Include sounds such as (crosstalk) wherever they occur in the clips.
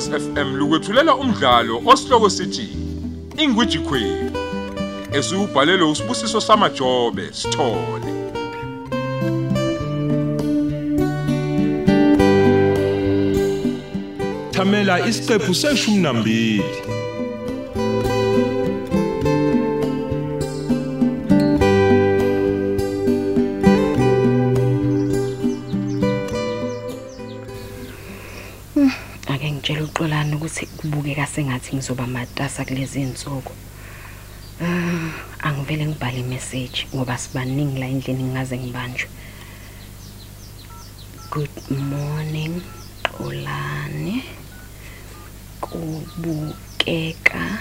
Ukhozi FM lukwethulela umdlalo osihloko sithi Ingwiji Queen. Esubhalelwe usibusiso samajobe sithole. Thamela isiqephu seshumi nambili. Ukuthi kubukeka sengathi ngizoba matasa kulezi insuku Ah, angivele ngibhale imessage ngoba sibaningi la endlini ngingaze ngibanjwe. Good morning xolani. Kubukeka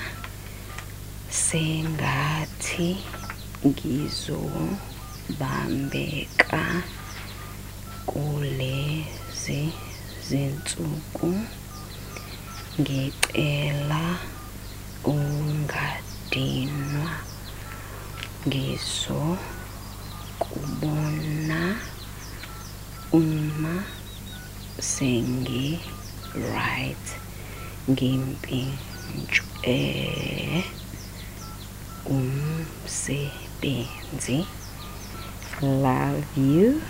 sengathi ngizobambeka kulezi zinsuku. Ngicela ungadinwa ngizo kubona uma sengi right ngimpintshwe umsebenzi. Love you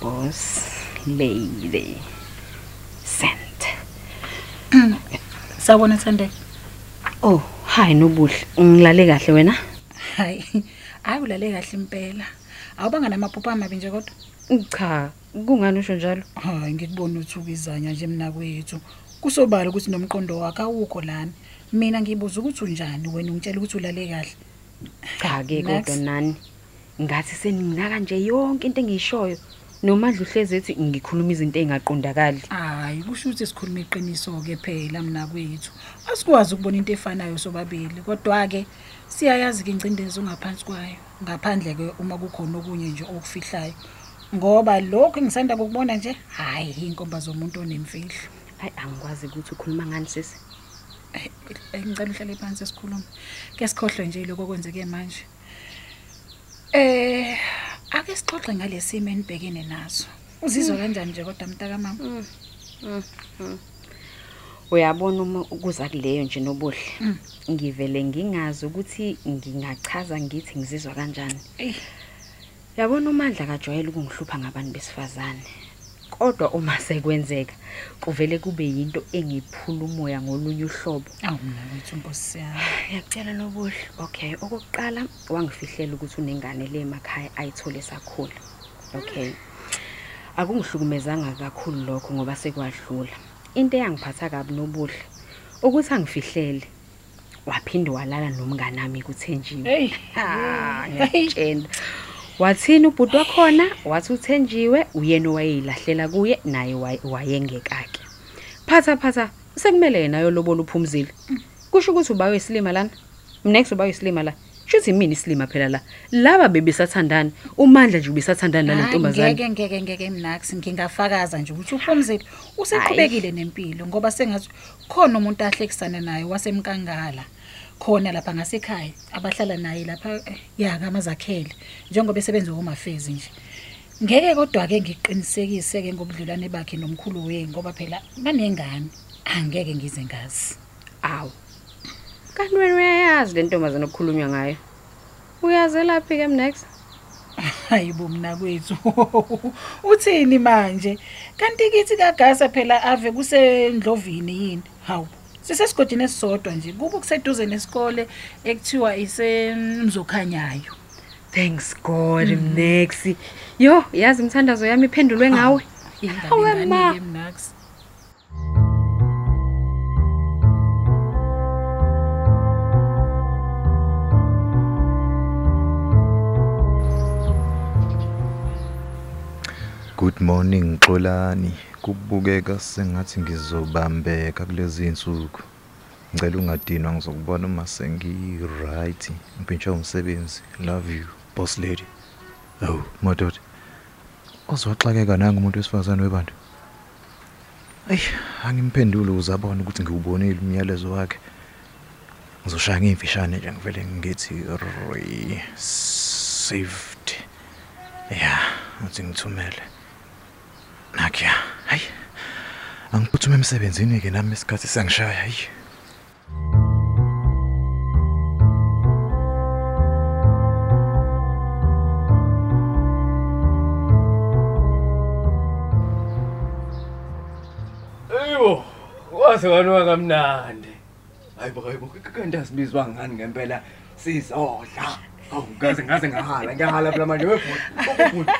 boss lady. Sawubona Thande. oh hi nobuhle ngilale kahle wena Hayi, hayi ulale kahle impela. Awubanga namaphupho amabi nje kodwa. cha kungani usho njalo Hayi ngikubona ukuthi ukizanya nje mina kwethu. Kusobala ukuthi nomqondo wakhe awukho lana. Mina ngibuza ukuthi unjani wena ungitshela ukuthi ulale kahle. cha ke Next. kodwa nani ngathi seninginaka nje yonke into engiyishoyo nomandla uhlezi ethi ngikhuluma izinto ezingaqondakali Hayi kusho ukuthi sikhuluma iqiniso ke phela mina kwethu. Asikwazi ukubona into efanayo sobabili kodwa ke siyayazi ke ingcindezi ungaphansi kwayo. Ngaphandle ke uma kukhona okunye nje okufihlayo. Ngoba lokho engisanda ukubona nje hayi inkomba zomuntu onemfihlo. hayi angikwazi ukuthi ukhuluma ngani sisi Eh, eh, ngicela uhlale phansi sikhulume. Ke sikhohle nje lokho kwenzeke manje. Eh, ake sixoxe ngalesimo enibhekene naso. Uzizwa kanjani nje kodwa mntaka mama? uyabona uma ukuza kuleyo nje nobuhle Mm. ngivele ngingazi ukuthi ngingachaza ngithi ngizizwa kanjani Ey, yabona umandla kajwayele ukungihlupha ngabantu besifazane kodwa uma sekwenzeka kuvele kube yinto engiphula umoya ngolunye uhlobo. Awu mina wethu Nkosi yami. (sighs) ngiyakutshela nobuhle. Okay okokuqala wangifihlela ukuthi unengane le emakhaya ayithole sakhula okay. Akungihlukumezanga kakhulu lokho ngoba sekwadlula. Into eyangiphatha kabi nobuhle ukuthi angifihlele waphinde walala nomngane wami kuthenjiwe. Hey, hey. ngiyakutshela. Wathini ubhuti wakhona? Wathi uthenjiwe uyena owayeyilahlela kuye naye waye- wayengekake. Phatha phatha sekumele yena yolobola uphumzile. Kusho ukuthi uba wesilima lana? Mnex uba wesilima la. Shuthi mina isilima phela la? Laba bebesathandana umandla nje ubesathandana nale Hayi, ntombazane ngeke ngeke ngeke mnax ngingafakaza nje ukuthi uphumzile. Useqhubekile nempilo ngoba sengathi khona umuntu ahlekisana naye wasemkangala. Khona lapha ngasekhaya abahlala naye lapha eh, ya kamazakhele njengoba esebenza komafezi nje. Ngeke kodwa ke ngiqinisekise ke ngobudlelwane bakhe nomkhulu we ngoba phela banengane angeke ngize ngazi. Awu. Kanti wena uyayazi le ntombazane okukhulunywa ngayo? Uyazelaphi ke mnex hayibo mina kwethu. (laughs) Uthini manje? Kanti kithi kagasa phela ave kusendlovini yini? Hawu. Sisesigodini esisodwa nje kubo kuseduze nesikole ekuthiwa isemzokhanyayo thanks god mnex yo yazi imithandazo yami iphendulwe ngawe. Hawe ma. ingane mnax Good morning Xolani. Kubukeka sengathi ngizobambeka kulezi insuku. Ngicela ungadinwa ngizokubona uma sengi right. Ngiphintsha umsebenzi. Love you, boss lady. Oh, madoda. Ozwaxakeka nanga umuntu wesifazane webantu. Ey, angimphendule uzabona ukuthi ngiwubonile umyalezo wakhe. Ngizoshaya ngimfishane nje ngivele ngithi received. Yeah, uthi ngithumele. Nakya. Hayi. Angiphuthume emsebenzini ke nami isikhathi sengishaya hayi. Eyo, waze kanwa kamnandi. Hayibo hayibo, kanti asibizwa ngani ngempela sizodla. Awu ngaze ngaze ngahala, ngiyahala phela manje webhuti.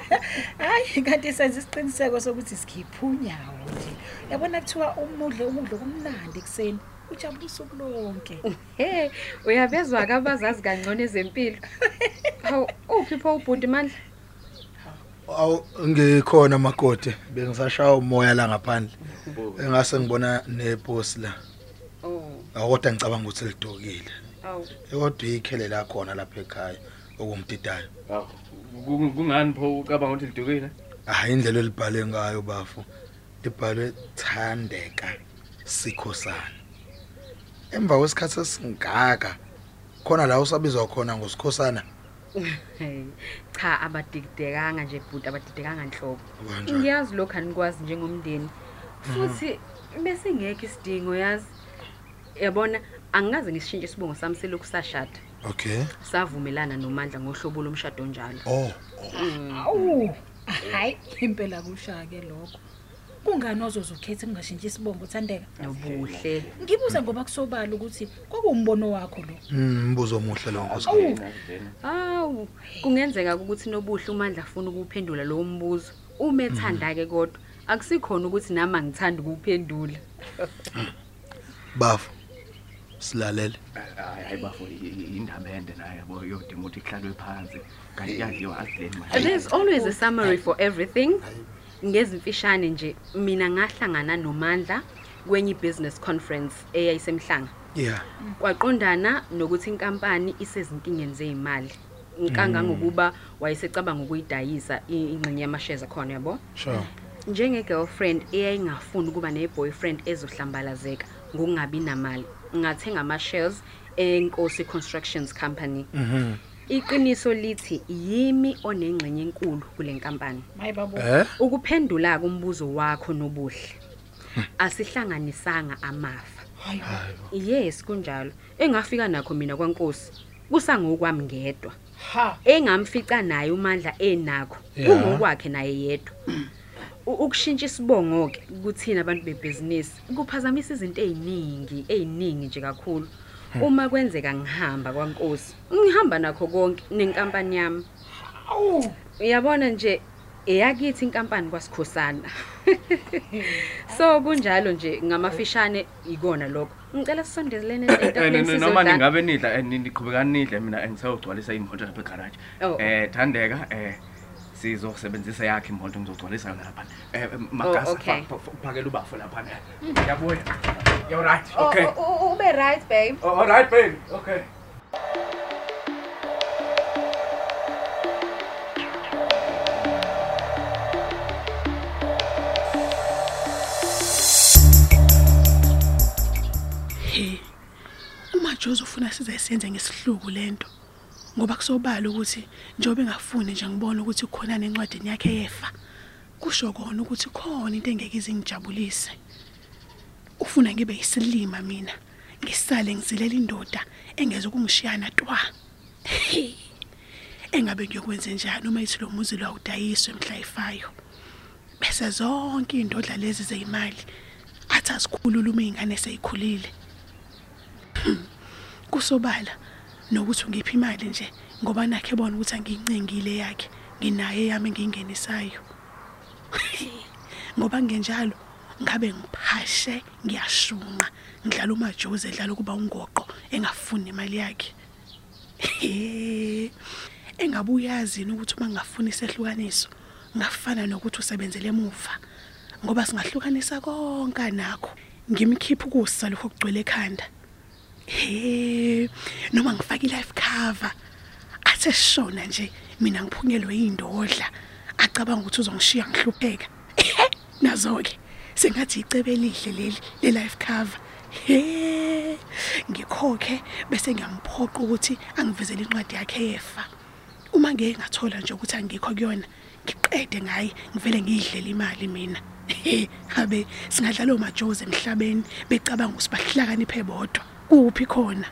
hayi kanti senza isiqiniseko sokuthi sikhipha unyawo nje yabona kuthiwa umudle umudlo kumnandi ekuseni ujabula usuku lonke He, uyabezwa ke abazazi kangcono ezempilo. Hawu, uphi pho ubhuti mandla? Awu ngikhona makode bengisashaya umoya la ngaphandle engase ngibona neposi la Oh, akodwa ngicabanga ukuthi lidokile awu. Kodwa ikhele la khona lapha ekhaya okumdidayo. Awu, kung- kungani pho? Ucabanga ukuthi lidukile? hayi indlela elibhale ngayo bafu. Libhalwe thandeka sikhosana. Emva kwesikhathi esingaka khona la usabizwa khona ngosikhosana Hey, cha abadidekanga nje bhuti abadidekanga nhlobo. kanjani Ngiyazi lokho anikwazi njengomndeni. Futhi bese ngeke isidingo yazi. Yabona? Angikaze ngisishintshe isibongo sami selokhu sashada. okay Savumelana noMandla ngohlobo lomshado njalo. oh awu hayi impela kushake lokho kungani ozoze ukhethe ungashintshi isibongo thandeka Nobuhle. ngibuza ngoba kusobala ukuthi kwakuwumbono wakho lo mm, mbuzo omuhle lo nkosi Awu, kungenzeka ukuthi nobuhle uMandla afuna ukuphendula lo mbuzo. Uma ethanda ke kodwa akusikhona ukuthi nami angithanda ukuphendula. bafu silalele Hayi hayi bafo indaba ende naye yabo yodinga ukuthi kuhlalwe phansi. Kanti yadliwa adleni manje. There's always a summary for everything. Ngezimfishane nje mina ngahlangana noMandla kwenye business conference eyayisemhlanga. yeah Kwaqondana nokuthi inkampani isezinkingeni zeimali. Nkanga ngokuba wayesecabanga ukuyidayisa i- ingxenye yamashares akhona yabo. sure Njenge girlfriend eyayingafuni ukuba ne boyfriend ezohlambalazeka ngokungabi namali. Ngathenga ama shares eNkosi Constructions Company. mhm Iqiniso lithi yimi onengxenye enkulu kule nkampani. eh Ukuphendula kumbuzo wakho nobuhle. Asihlanganisanga amafa. hayi Yes kunjalo. Engafika nakho mina kwaNkosi kusangokwami ngedwa. ha Engamfica naye uMandla enakho kungokwakhe naye yedwa. U- Ukushintsha isibongo ke kuthina abantu bebusiness kuphazamisa izinto eziningi eziningi nje kakhulu. Uma kwenzeka ngihamba kwaNkosi, ngihamba nakho konke nenkampani yami. awu Uyabona nje eyakithi inkampani kwaSikhosana. (laughs) So kunjalo nje ngamafishane ikona lokho. Ngicela sisondezelene (coughs) Eh, etafuleni no- Noma sizodlala. ningabe nidla eh, niqhubekani nidle mina engisayogcwalisa imoto lapha egarage. Oh. Eh Thandeka eh sizosebenzisa yakhe imoto ngizogcwalisa yona lapha. Eh Oh, magasa phakela ubafo lapha. Yabuya. You're right. Oh, Okay. oh, oh, ube right babe. Oh, all right babe. Okay. he uma Jozo ufuna size senze ngesihluku lento ngoba kusobala ukuthi njengoba engafuni nje ngibona ukuthi khona nencwadini yakhe yefa kusho kona ukuthi khona into engeke izingijabulise ufuna ngibe yisilima mina ngisale ngizilela indoda engeze ukungishiyana twa. (laughs) Engabe ngiyokwenza njani uma ithi lo muzi lo awudayiswe mhla ifayo bese zonke indodla lezi zeyimali athi asikhulule uma ingane seyikhulile kusobala. Nokuthi ungiphi imali nje ngoba nakhe bona ukuthi angiyincengile yakhe nginaye yami engingenisayo. Ngoba ngenjalo ngabe ngiphashe ngiyashunqa ngidlala umajoze edlala ukuba ungoqo engafuni imali yakhe. Engabe uyazini ukuthi uma ngingafuni isehlukaniso ngafana nokuthi usebenzele emuva? Ngoba singahlukanisa konke nakho. Ngimkhipha ukusa lokho kugcwele ekhanda. He noma ngifaka i-life cover athe shona nje mina ngiphunyelwe yindodla acabanga ukuthi uzongishiya ngihlupheka. Nazo-ke sengathi icebe elihle leli le-life cover. He ngikhokhe bese ngiyamphoqa ukuthi angivezele incwadi yakhe yefa. Uma ngeke ngathola nje ukuthi angikho kuyona ngiqede ngaye ngivele ngiyidlela imali mina. He habe singadlala omajozi emhlabeni becabanga ukuthi bahlakaniphe bodwa. Kuphi khona.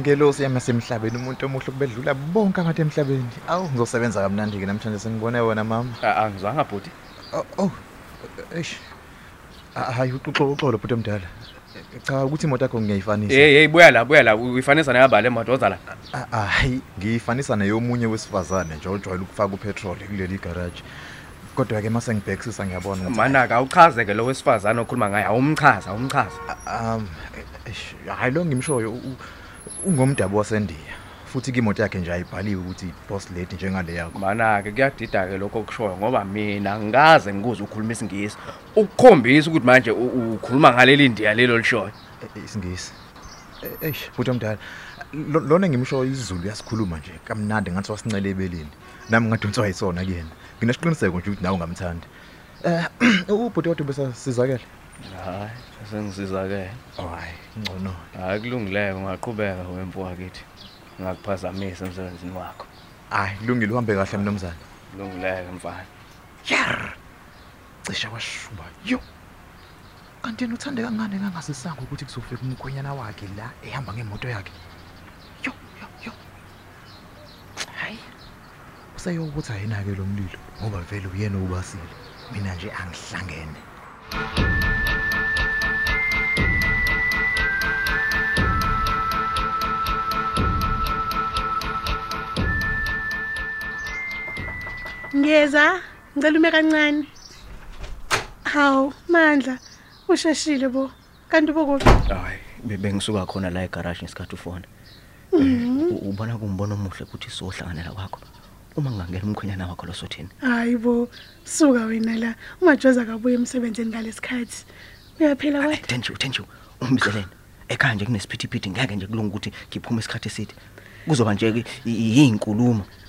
Ngelosi yami yasemhlabeni umuntu omuhle kubedlula bonke abantu emhlabeni. Awu ngizosebenza kamnandi-ke namhlanje sengibone wona mama. Angizwanga bhuti. Oh, oh. eish. Ah, hayi uxolo uxolo bhuti omdala. Cha ukuthi imoto yakho ngiyayifanisa hey hey buya la buya la uyifanisa neyabale madoza la Ah, hayi ngiyifanisa neyomunye wesifazane nje ojwayele ukufaka upetrol kuleli garage kodwa-ke uma sengibhekisisa ngiyabona ukuthi- mana-ke awuchaze-ke lo wesifazane okhuluma ngaye awumchaza awumchaza um hhayi lo ngimshoyo u- u- ungomdabu wasendiya futhi-ke imoto yakhe nje ayibhaliwe ukuthi boss lady njengale yakho mana-ke kuyadida-ke lokho okushoyo ngoba mina ngikaze ngikuze ukhuluma isingisi. Ukukhombisa ukuthi manje u- ukhuluma ngaleli ndiya lelo lishoyo E- e- isingisi. E- eish bhuti omdala lo- lona ngimshoyo isizulu uyasikhuluma nje kamnandi ngathi wasincele ebeleni. Nami ngadonswa yisona kuyena. Nginesiqiniseko nje ukuthi nawe ungamthandi. (clears throat) Um ubhuti kodwa besasizakele hayi sengisizakele oh hayi ngcono. Hayi kulungileke ungaqhubeka wempu wakithi. Ngakuphazamisa emsebenzini wakho. Hhayi kulungile uhambe kahle mnumzane kulungileke mfana. Yar! Cishe washuba yo! Kanti yena uthande kangane kangasisanga ukuthi kuzofika umkhwenyana wakhe la ehamba ngemoto yakhe? Yo yo yo! Hayi! Useyokuthi ayina-ke lo mlilo ngoba vele uyena ubasile mina nje angihlangene. Ngiyeza ngicela ume kancane. Hawu mandla usheshile bo. Kanti ubokuphi hayi bengisuka khona la egaraji ngesikhathi ufona. U- ubona kumbono omuhle ukuthi sohlanganela kwakho. Uma ngingangena umkhwenyana wakho losothini hayi bo suka wena la. Ungajoza kabuye emsebenzini ngalesikhathi. Uyaphila kodwa thenju thenju umbizeleni ekhaya nje kunesiphithiphithi ngeke nje kulunga ukuthi ngiphume isikhathi eside. Kuzoba nje i-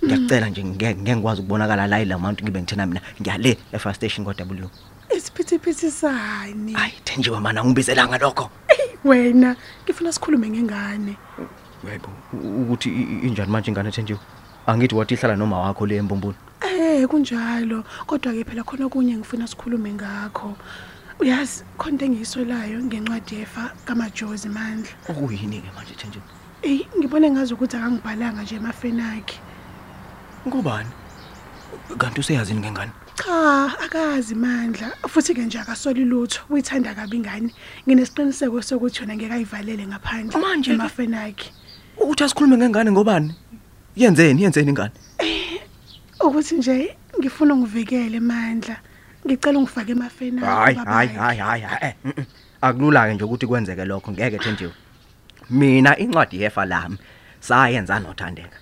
i- yinkulumo ngiyakucela nje ngeke ngeke ngikwazi ukubonakala la ila mount ngibe ngithena mina ngiyale e-fire station kwa-w isiphithiphithi sani. Hayi thenjiwe mana ngibizelanga lokho wena ngifuna sikhulume ngengane. Yebo u- ukuthi i- i- injani manje ingane thenjiwe? Angithi wathi ihlala noma wakho le embomboni Eh kunjalo. Kodwa ke phela khona okunye ngifuna sikhulume ngakho. Uyazi khona into engiyiswelayo ngencwadi yefa kamajozi mandla. Okuyini-ke manje thenjiwe? Eyi ngibone ngazi ukuthi akangibhalanga nje emafeni akhe ngubani? Kanti useyazini ngengane? Cha akazi mandla. Futhi-ke nje akasoli lutho. Uyithanda kabi ingane nginesiqiniseko sokuthi yona ngeke ayivalele ngaphandle Manje-ke- emafeni akhe. Ukuthi asikhulume ngengane ngobani? Yenzeni yenzeni ingane. Ukuthi nje ngifuna ungivikele mandla. Ngicela ungifake emafeni akhe, hayi hayi hayi hayi eh, mm, mm. akulula-ke nje ukuthi kwenzeke lokho. Ngeke thenjiwe mina incwadi yefa lami sayenza nothandeka.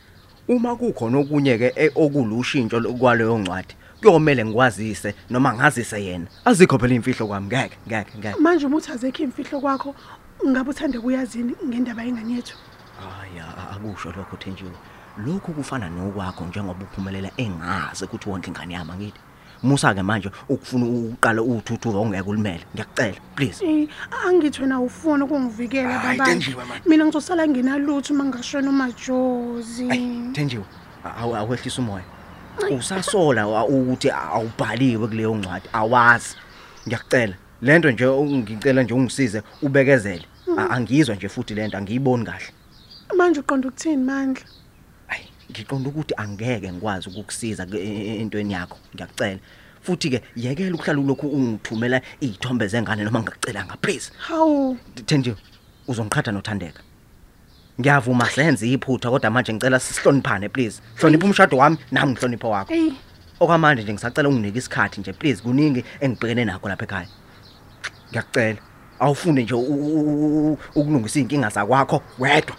Uma kukhona okunye-ke e- okulushintsho lo- kwaleyo ncwadi kuyomele ngikwazise noma ngazise yena. Azikho phela iy'mfihlo kwami ngeke ngeke ngeke. Manje uma uthi azekho imfihlo kwakho ngabe uthande kuyazini ngendaba yengane yethu? Hayi a- akusho lokho thenjiwe. Lokhu kufana nokwakho njengoba uphumelela engazi ukuthi wonke ingane yami angithi musa-ke manje ukufuna uqala uthuthuka ongeke ulimele. Ngiyakucela please. Eh, angithi wena ufuna ukungivikela Hayi, babani Tenjiwe, man. mina ngizosala nginalutho uma ngingashona umajozi. Thenjiwe awu- awehlisa umoya. Usasola wa- ukuthi awubhaliwe kuleyo ncwadi awazi. Ngiyakucela lento nje ngicela nje ungisize ubekezele. A- angizwa nje futhi lento angiyiboni kahle. Manje uqonda ukuthini mandla? ayi ngiqonda ukuthi angeke ngikwazi ukukusiza ke- e- e- entweni yakho. Ngiyakucela futhi-ke yekela ukuhlala ulokhu ungithumela iy'thombe zengane noma ngingakucelanga please hawu. Thenjiwe uzongiqhatha nothandeka? Ngiyavuma senze iphutha kodwa manje ngicela sihloniphane please. Hlonipha umshado wami nami ngihlonipha wakho. Eyi. Okwamanje nje ngisacela unginike isikhathi nje please. Kuningi engibhekene nakho lapha ekhaya. Ngiyakucela awufunde nje u- u- u- ukulungisa iy'nkinga zakwakho wedwa.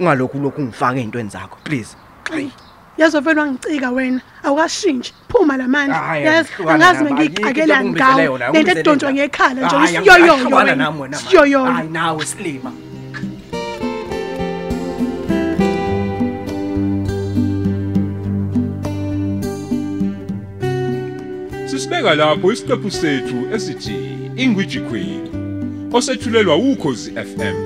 Ungalokhu lokhu ungifaka ey'ntweni zakho please eyi yazi vele wangicika wena awukashintshi phuma la mandla Hhayi, yazi hlukana angazi nabo, ayikho mengiyicakela into ongibizele ngawo yona, lento ungibizele edontswa yona. ngekhala nje Hhayi, isiyoyoyo hlukana wena nami wena manje. isiyoyoyo Hhayi, nawe silima Sisibeka lapho isiqephu sethu esithi Ingwiji Queen. osethulelwa ukhozi FM